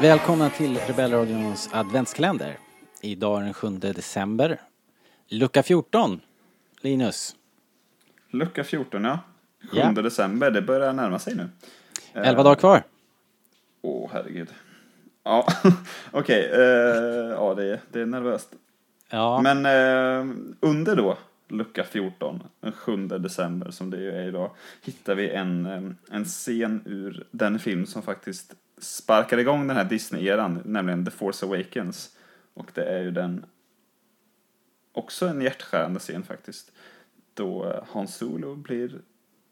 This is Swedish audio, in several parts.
Välkomna till Rebellradions adventskalender. Idag är den 7 december. Lucka 14. Linus. Lucka 14, ja. 7 Ja. december, det börjar närma sig nu. 11 dagar kvar. Åh, herregud. Ja, okej. eh, ja, det är, det är nervöst. Ja, Men eh, under då, lucka 14, den 7 december som det är idag, hittar vi en, eh, en scen ur den film som faktiskt sparkar igång den här Disney-eran, nämligen The Force Awakens. Och det är ju den, också en hjärtskärande scen faktiskt, då eh, Han Solo blir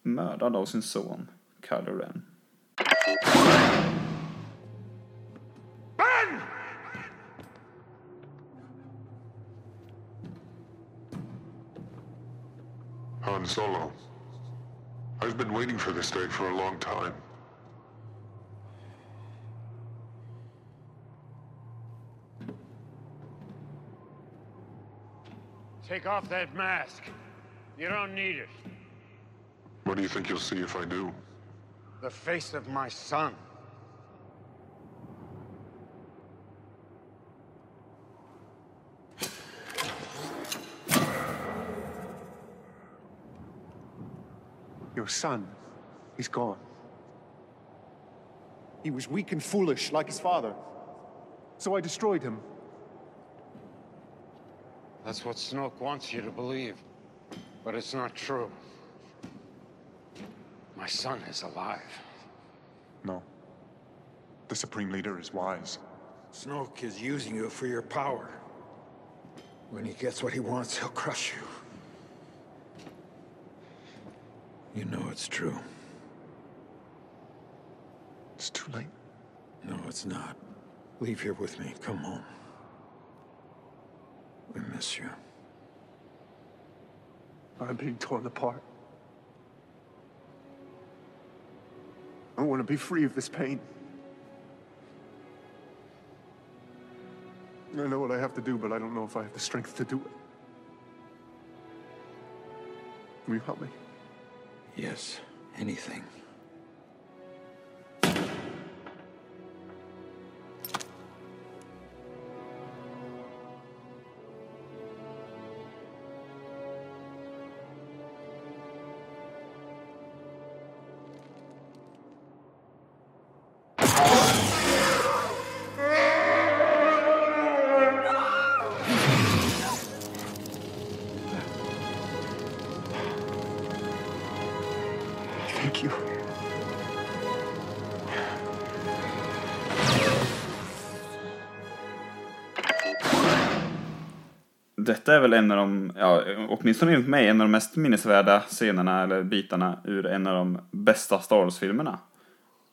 mördad av sin son, Kylo Ren. Han Solo. I've been waiting for this day for a long time. Take off that mask. You don't need it. What do you think you'll see if I do? The face of my son. Your son, he's gone. He was weak and foolish, like his father. So I destroyed him. That's what Snoke wants you to believe. But it's not true. My son is alive. No. The Supreme Leader is wise. Snoke is using you for your power. When he gets what he wants, he'll crush you. You know it's true. It's too late. No, it's not. Leave here with me. Come home. Miss you. I'm being torn apart. I want to be free of this pain. I know what I have to do, but I don't know if I have the strength to do it. Will you help me? Yes, anything. Detta är väl en av de, ja, åtminstone enligt mig, en av de mest minnesvärda scenerna eller bitarna ur en av de bästa Star Wars-filmerna.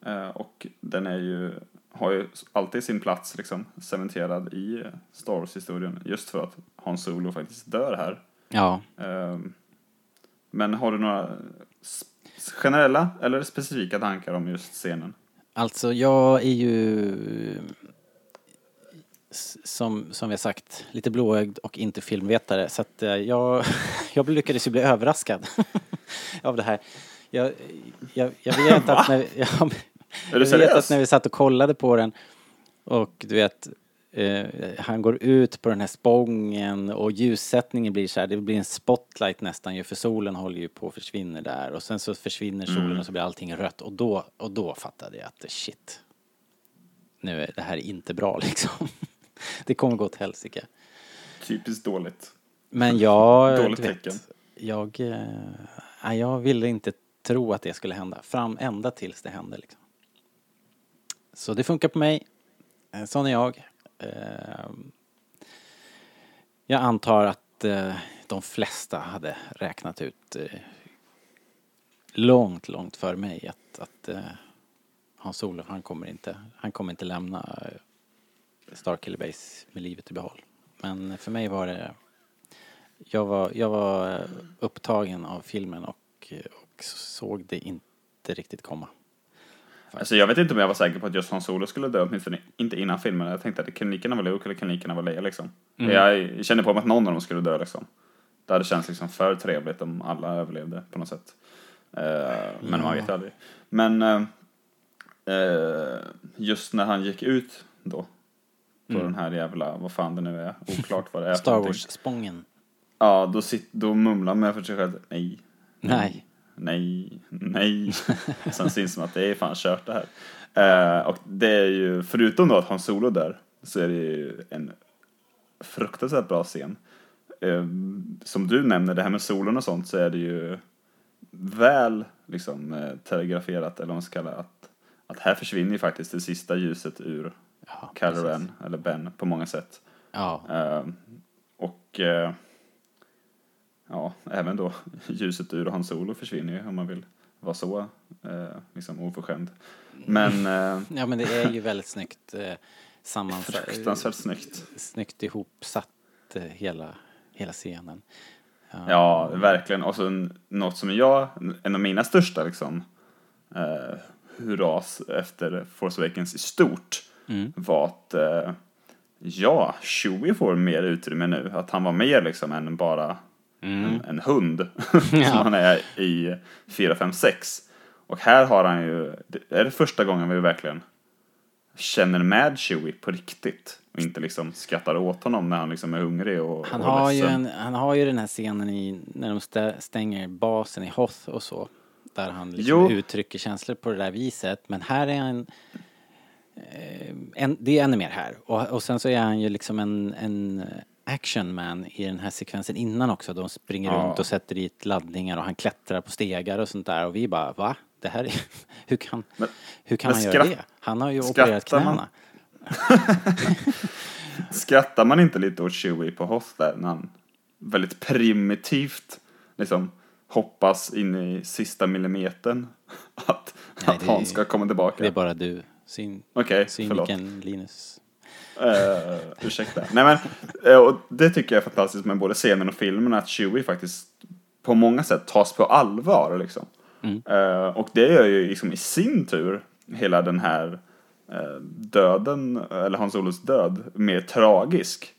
Eh, och den är ju, har ju alltid sin plats liksom cementerad i Star Wars-historien just för att Han Solo faktiskt dör här. ja. Eh, men har du några generella eller specifika tankar om just scenen? Alltså jag är ju som, som vi har sagt, lite blåögd och inte filmvetare. Så att eh, jag, jag lyckades ju bli överraskad av det här. Jag, jag, jag vet att när, jag, jag vet att när vi satt och kollade på den och du vet eh, han går ut på den här spången och ljussättningen blir så här, det blir en spotlight nästan ju för solen håller ju på att försvinna där och sen så försvinner solen och så blir allting rött och då, och då fattade jag att shit, nu är det här inte bra liksom. Det kommer gå åt helsike. Typiskt dåligt. Men jag, Dåligt vet, tecken. jag, nej, jag ville inte tro att det skulle hända. Fram ända tills det hände liksom. Så det funkar på mig. Eh, Sån är jag. Eh, Jag antar att de flesta hade räknat ut långt, långt för mig att, att eh, Hans Olof, han kommer inte, han kommer inte lämna eh, Starkiller Base med livet i behåll. Men för mig var det jag var, jag var eh, upptagen av filmen och, och såg det inte riktigt komma. Alltså jag vet inte om jag var säker på att just Han Solo skulle dö, åtminstone inte innan filmen. Jag tänkte att det kan lika vara Luke eller kan lika vara Leia liksom. Jag kände på mig att någon av dem skulle dö liksom. Det hade känts liksom för trevligt om alla överlevde på något sätt. Eh, men man vet ju aldrig. Men eh, eh, just när han gick ut då, på den här jävla, vad fan det nu är, oklart vad det är Star. Wars-spången. Ja, då, sit, då mumlar man för sig själv, nej, Nej. nej, nej. Sen syns det att det är fan kört det här. Eh, och det är ju, förutom då att Han Solo där, så är det ju en fruktansvärt bra scen. Eh, som du nämner, det här med solen och sånt, så är det ju väl liksom eh, telegraferat, eller vad man ska kalla att, att här försvinner ju faktiskt det sista ljuset ur Ja, Kylo. Ren, eller Ben, på många sätt. Ja, Eh, och eh, ja, även då ljuset ur Han Solo försvinner ju om man vill vara så eh, liksom oförskämd. Men eh, ja men det är ju väldigt snyggt eh, sammansatt. fruktansvärt snyggt. Snyggt ihopsatt hela, hela scenen. Ja, verkligen. Och så något som jag, en av mina största liksom eh, hurras efter Force Awakens i stort var att eh, ja, Chewie får mer utrymme nu. Att han var mer liksom än bara en, en hund som han är i 4, 5, 6. Och här har han ju, det är det första gången vi verkligen känner med Chewie på riktigt. Och inte liksom skrattar åt honom när han liksom är hungrig och, Han och har, ju ledsen. en, han har ju den här scenen i, när de stä- stänger basen i Hoth och så. Där han liksom uttrycker känslor på det där viset. Men här är han... Eh, en, det är ännu mer här. Och, och sen så är han ju liksom en, en action man i den här sekvensen innan också. De springer Ja. runt och sätter dit laddningar och han klättrar på stegar och sånt där. Och vi bara, va? Det här är... Hur kan, Men- hur kan han göra det? Han har ju opererat skrattar man- knäna. Skrattar man inte lite åt Chewie på Hoth där när han väldigt primitivt liksom hoppas in i sista millimetern att, Nej, att Han ska komma tillbaka? Det är bara du. Okej, förlåt. cynikern Linus. Uh, ursäkta. Nej men, eh, och det tycker jag är fantastiskt med både scenen och filmen, att Chewie faktiskt på många sätt tas på allvar liksom. Eh, och det gör ju liksom i sin tur hela den här eh, döden, eller Hans Solos död, mer tragisk.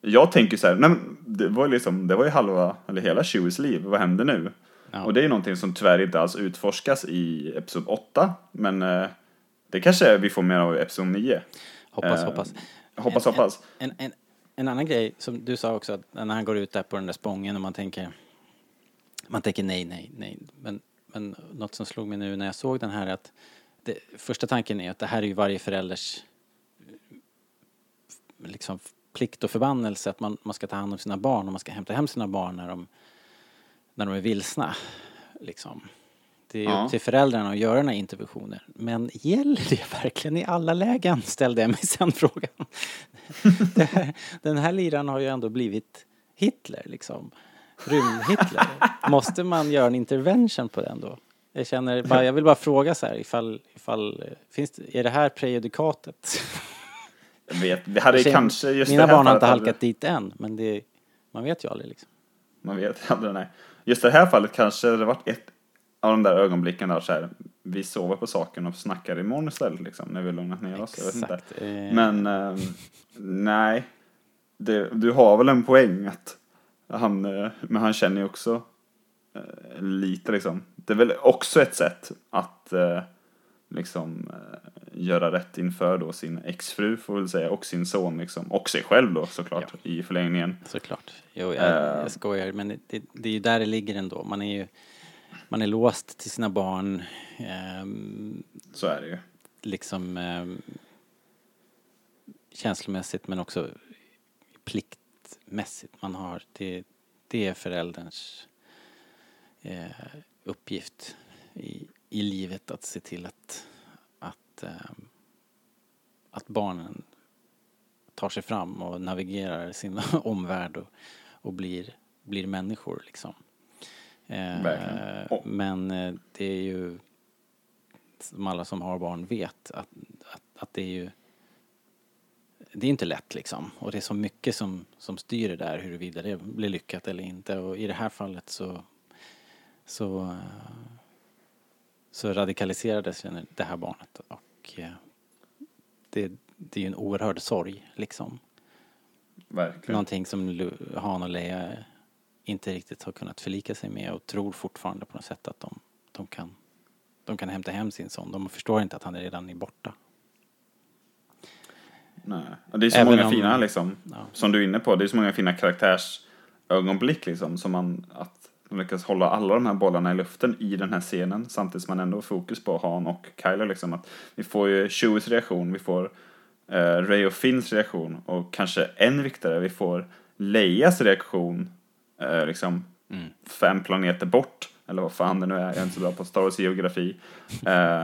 Jag tänker så här, nej men det var ju liksom, det var ju halva, eller hela Chewies liv, vad händer nu? Ja. Och det är ju någonting som tyvärr inte alls utforskas i Episod 8, men det kanske vi får mer av i Episod 9. Hoppas, Eh, hoppas. Hoppas, En- hoppas. En, en, en annan grej som du sa också, att när han går ut där på den där spången och man tänker man tänker nej, nej, nej. Men, men något som slog mig nu när jag såg den här är att det, första tanken är att det här är ju varje förälders liksom plikt och förbannelse att man, man ska ta hand om sina barn och man ska hämta hem sina barn när de, när de är vilsna. Liksom. Det är Ja. upp till föräldrarna att göra den här interventionen. Men gäller det verkligen i alla lägen? Ställde jag mig sen frågan. Här, den här liran har ju ändå blivit Hitler liksom. Rymd-Hitler. Måste man göra en intervention på den då? Jag känner bara, jag vill bara fråga så här ifall, ifall eh, finns det, är det här prejudikatet? Jag vet, det hade känner- kanske just Mina det här barn har inte halkat dit än, men det, man vet ju aldrig liksom. Man vet aldrig, nej. Just det här fallet kanske det varit ett av de där ögonblicken där så här, vi sover på saken och snackar imorgon istället liksom, när vi lugnat ner oss. Jag vet inte. Exakt. Eh, Men, eh, nej. Det, du har väl en poäng att han, eh, men han känner ju också eh, lite liksom. Det är väl också ett sätt att eh, liksom eh, göra rätt inför då sin exfru får väl säga och sin son liksom. Och sig själv då såklart i förlängningen. Såklart. Jo, jag, jag skojar, men det, det, det är ju där det ligger ändå. Man är ju man är låst till sina barn. ehm, Så är det ju. liksom ehm, känslomässigt men också pliktmässigt. Man har, det, det är förälderns eh, uppgift i, i livet att se till att, att, ehm, att barnen tar sig fram och navigerar sin omvärld och, och blir, blir människor liksom. Eh, Verkligen. Och- Men eh, det är ju som alla som har barn vet att, att, att det är ju det är inte lätt liksom och det är så mycket som, som styr det där huruvida det blir lyckat eller inte och i det här fallet så så, eh, så radikaliserades det här barnet och eh, det, det är ju en oerhörd sorg liksom. Verkligen. Någonting som Lu- Han och Leia inte riktigt har kunnat förlika sig med och tror fortfarande på något sätt att de, de, kan, de kan hämta hem sin son. De förstår inte att han är redan är borta. Nej. Det är så Även många om- fina, liksom, Ja. som du är inne på, det är så många fina karaktärsögonblick liksom, som man, att de lyckas hålla alla de här bollarna i luften i den här scenen, samtidigt som man ändå har fokus på Han och Kylo liksom, att vi får ju Chewies reaktion, vi får eh, Ray och Finns reaktion, och kanske än viktigare, vi får Leias reaktion, eh, liksom, fem planeter bort, eller vad fan det nu är, jag är inte så bra på Star Wars geografi. Eh,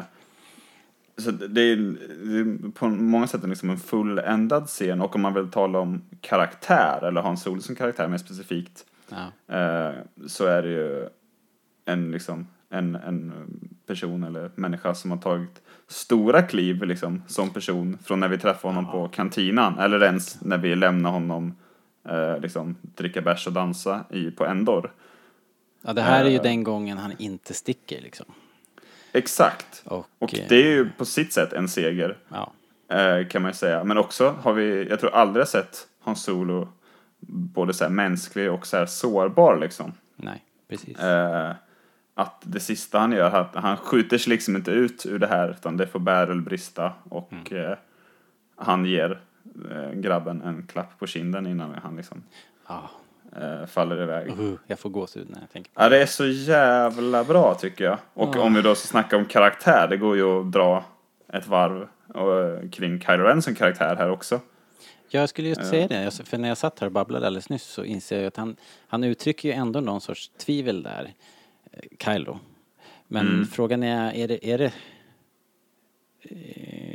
så det är, det är på många sätt liksom en fulländad scen och om man vill tala om karaktär eller Hans Solo som karaktär mer specifikt Ja. eh, så är det ju en, liksom, en, en person eller människa som har tagit stora kliv liksom, som person från när vi träffade honom på kantinan eller ens när vi lämnar honom eh, liksom, dricka bärs och dansa i, på Endor. ja, det här är ju Eh. den gången han inte sticker liksom. Exakt. Och, Och eh, det är ju på sitt sätt en seger. Ja, eh, kan man ju säga. Men också har vi, jag tror aldrig sett Hans Solo både så här mänsklig och så här sårbar liksom. nej, precis. Att det sista han gör, att han skjuter sig liksom inte ut ur det här utan det får Bärel brista och Mm. han ger grabben en klapp på kinden innan han liksom Ja, eh, faller iväg. uh, jag får gåshud när jag tänker på Ja, det är så jävla bra tycker jag. Och om vi då ska snacka om karaktär, det går ju att dra ett varv och, kring Kylo Ren som karaktär här också. Jag skulle just säga det, för när jag satt här och babblade alldeles nyss så inser jag att han, han uttrycker ju ändå någon sorts tvivel där, eh, Kylo. Men Mm. frågan är, är det, är det eh,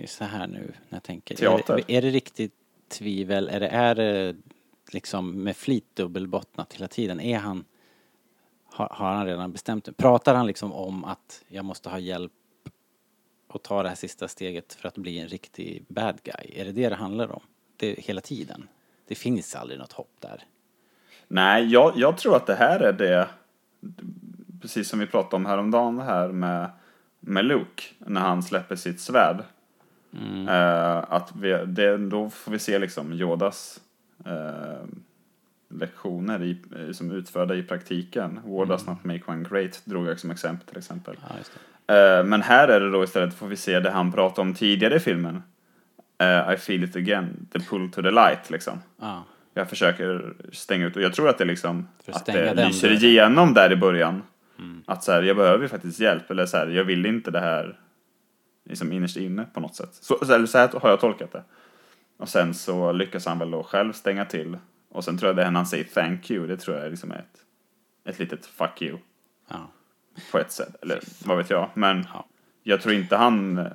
så här nu när jag tänker, Teater. Är, det, är det riktigt tvivel, är det, är det liksom med flit dubbelbottnat hela tiden? Är han, har, har han redan bestämt det? Pratar han liksom om att jag måste ha hjälp och ta det här sista steget för att bli en riktig bad guy? Är det det det handlar om? Det, hela tiden? Det finns aldrig något hopp där. Nej, jag, jag tror att det här är det, precis som vi pratade om häromdagen det här med, med Luke, när han släpper sitt svärd. Eh, att vi, det, då får vi se liksom Yodas eh, lektioner i, som utförda i praktiken. War does not make one great, drog jag som exempel till exempel. Det. Eh, men här är det då istället får vi se det han pratade om tidigare i filmen. Eh, I feel it again, the pull to the light liksom. Ja, Jag försöker stänga ut och jag tror att det liksom att det lyser igenom där i början. Att så här, jag behöver faktiskt hjälp eller så här, jag vill inte det här liksom innerst inne på något sätt. Så, så, så här har jag tolkat det. Och sen så lyckas han väl då själv stänga till. Och sen tror jag det är när han säger thank you, det tror jag liksom är ett, ett litet fuck you ja. på ett sätt. Eller vad vet jag. Men Ja. jag tror inte han eh,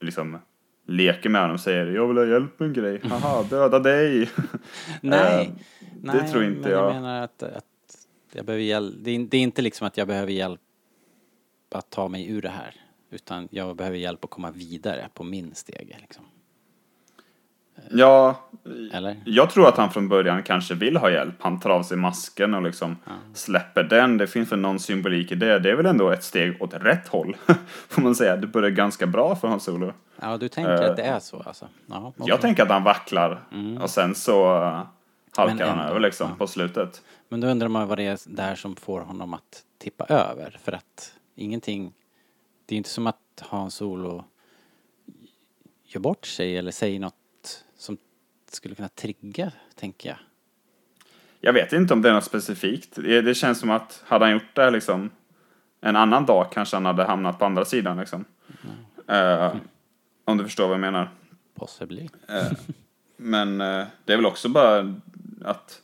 liksom leker med honom och säger jag vill ha hjälp med en grej. Haha, döda dig. Nej, Eh, nej, det tror inte men jag. jag menar att, att jag behöver hjälp. Det är, det är inte liksom att jag behöver hjälp att ta mig ur det här. Utan jag behöver hjälp att komma vidare på min stege liksom. Ja, Eller? jag tror att han från början kanske vill ha hjälp. Han tar av sig masken och liksom släpper den. Det finns väl någon symbolik i det. Det är väl ändå ett steg åt rätt håll, får man säga. Det börjar ganska bra för Hans Solo. Ja, du tänker Eh, att det är så alltså? Ja, okej. Jag tänker att han vacklar och sen så uh, halkar han över liksom ja. på slutet. Men då undrar man vad det är där som får honom att tippa över. För att ingenting... Det är inte som att Hans Solo gör bort sig eller säger något som skulle kunna trigga, tänker jag. Jag vet inte om det är något specifikt. Det, det känns som att hade han gjort det liksom en annan dag kanske han hade hamnat på andra sidan liksom. Eh, om du förstår vad jag menar. Possibly. Men eh, det är väl också bara att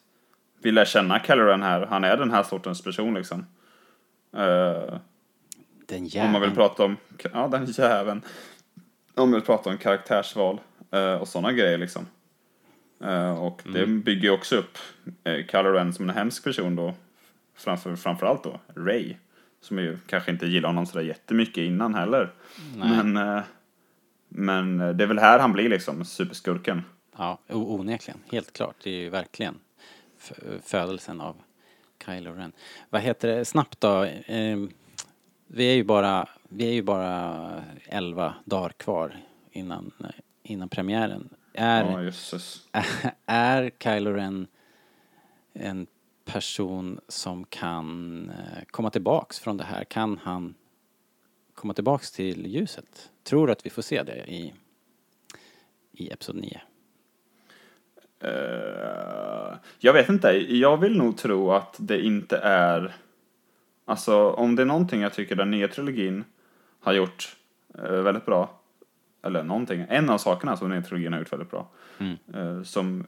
vi lär känna Caloran här. Han är den här sortens person liksom. Eh, Den om jäveln. man vill prata om, ja den jäveln. Om man vill prata om karaktärsval eh, och sådana grejer liksom. Eh, och det bygger ju också upp uh, Caloran som en hemsk person då. Framför, framförallt då Ray. Som ju kanske inte gillar honom sådär jättemycket innan heller. Men, eh, men eh, det är väl här han blir liksom superskurken. Ja, onekligen. Helt klart. Det är ju verkligen födelsen av Kylo Ren. Vad heter det? Snabbt då. Eh, vi är ju bara vi är ju bara 11 dagar kvar innan, innan premiären. Är, Ja, jösses. är Kylo Ren en person som kan eh, komma tillbaks från det här? Kan han komma tillbaks till ljuset? Tror du att vi får se det i, i Episod 9? Jag vet inte. Jag vill nog tro att det inte är... Alltså, om det är någonting jag tycker den nya trilogin har gjort eh, väldigt bra, eller någonting, en av sakerna som den nya trilogin har gjort väldigt bra, eh, som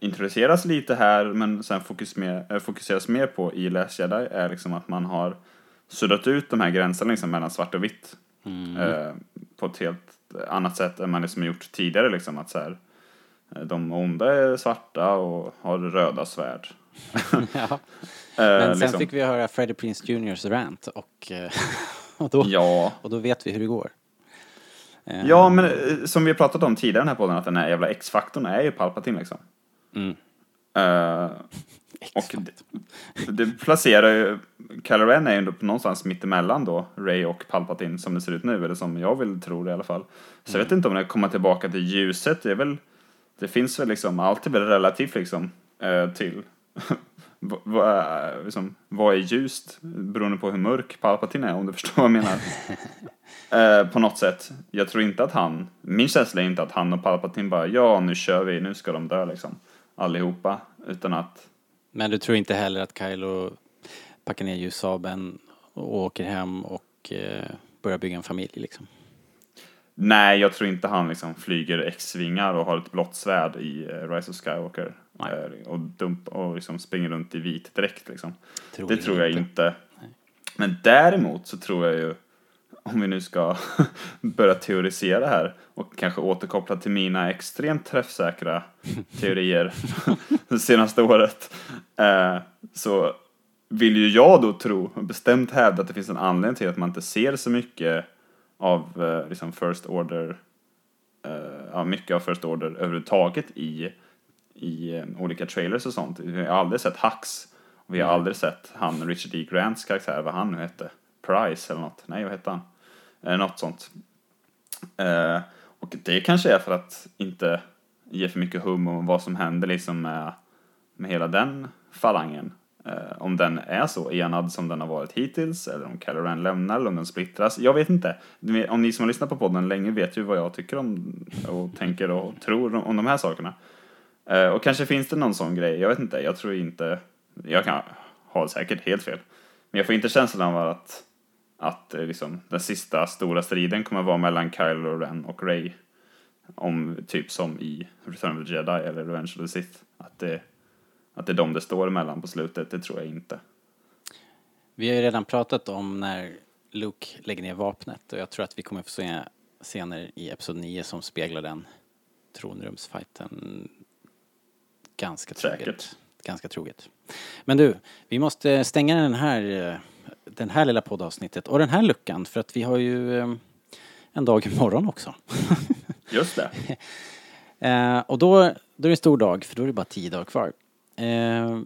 introduceras lite här men sen fokus mer, eh, fokuseras mer på i Last Jedi är liksom att man har suddat ut de här gränserna liksom mellan svart och vitt eh, på ett helt annat sätt än man liksom gjort tidigare liksom att så här, de onda är svarta och har röda svärd. ja. Eh, Men sen liksom. fick vi höra Freddie Prinze Juniors rant och, eh, och, då, Ja. och då vet vi hur det går. Eh, Ja, men som vi har pratat om tidigare i den här podden, att den här jävla X-faktorn är ju Palpatine liksom. Mm. Eh, och det, det placerar ju, Kylo Ren är ju någonstans mittemellan då, Ray och Palpatine som det ser ut nu, eller som jag vill tro det i alla fall. Så jag vet inte om det kommer tillbaka till ljuset, det är väl, det finns väl liksom, allt är väl relativt liksom, eh, till vad, vad, är- liksom, vad är ljust beroende på hur mörk Palpatine är, om du förstår vad jag menar. Eh, på något sätt. Jag tror inte att han, min känsla är inte att han och Palpatine bara, ja nu kör vi, nu ska de dö liksom. Allihopa. Utan att, Men du tror inte heller att Kylo packar ner ljussabeln och åker hem och eh, börjar bygga en familj liksom? Nej jag tror inte han liksom flyger X-vingar och har ett blått svärd i eh, Rise of Skywalker. Eh, och, dump, och liksom springer runt i vit dräkt liksom. Tror det tror jag inte. inte. Men däremot så tror jag ju, om vi nu ska börja teorisera här och kanske återkoppla till mina extremt träffsäkra teorier det senaste året, eh, så vill ju jag då tro, bestämt hävda att det finns en anledning till att man inte ser så mycket av eh, liksom First Order, eh, ja, mycket av First Order överhuvudtaget i, i eh, olika trailers och sånt. Vi har aldrig sett Hux. Och vi har aldrig sett han Richard E. Grants karaktär, vad han nu hette. Price eller något. Nej, vad hette han? Eh, något sånt. Eh, och det kanske är för att inte ge för mycket hum om vad som händer liksom med, med hela den falangen. Eh, om den är så enad som den har varit hittills, eller om Caloran lämnar, eller om den splittras. Jag vet inte. Om ni som har lyssnat på podden länge vet ju vad jag tycker om och tänker och tror om, de här sakerna. Eh, och kanske finns det någon sån grej, jag vet inte. Jag tror inte, jag kan ha säkert helt fel. Men jag får inte känslan av att, att eh, liksom, den sista stora striden kommer vara mellan Kylo Ren och Rey. Om typ som i Return of the Jedi eller Revenge of the Sith. Att det, att det är de det står emellan på slutet, det tror jag inte. Vi har ju redan pratat om när Luke lägger ner vapnet och jag tror att vi kommer få se scener i Episod 9 som speglar den tronrumsfighten ganska troget. Säkert. Ganska troget. Men du, vi måste stänga den här, den här lilla poddavsnittet och den här luckan för att vi har ju eh, en dag imorgon också. Just det. Eh, och då, då är det en stor dag, för då är det bara tio dagar kvar. Eh,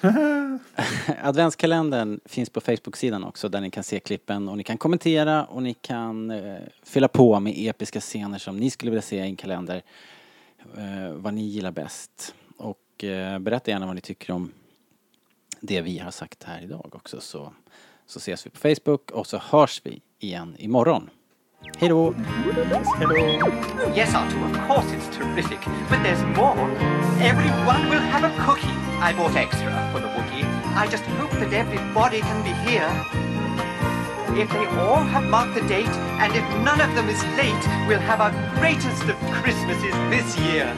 adventskalendern finns på Facebook-sidan också där ni kan se klippen och ni kan kommentera och ni kan eh, fylla på med episka scener som ni skulle vilja se i en kalender. Eh, vad ni gillar bäst. Och eh, berätta gärna vad ni tycker om det vi har sagt här idag också så, så ses vi på Facebook och så hörs vi igen imorgon. Hej då! Yes, Artu, of course it's terrific. But there's more. Everyone will have a cookie. I bought extra for the Wookiee. I just hope that everybody can be here. If they all have marked the date, and if none of them is late, we'll have our greatest of Christmases this year.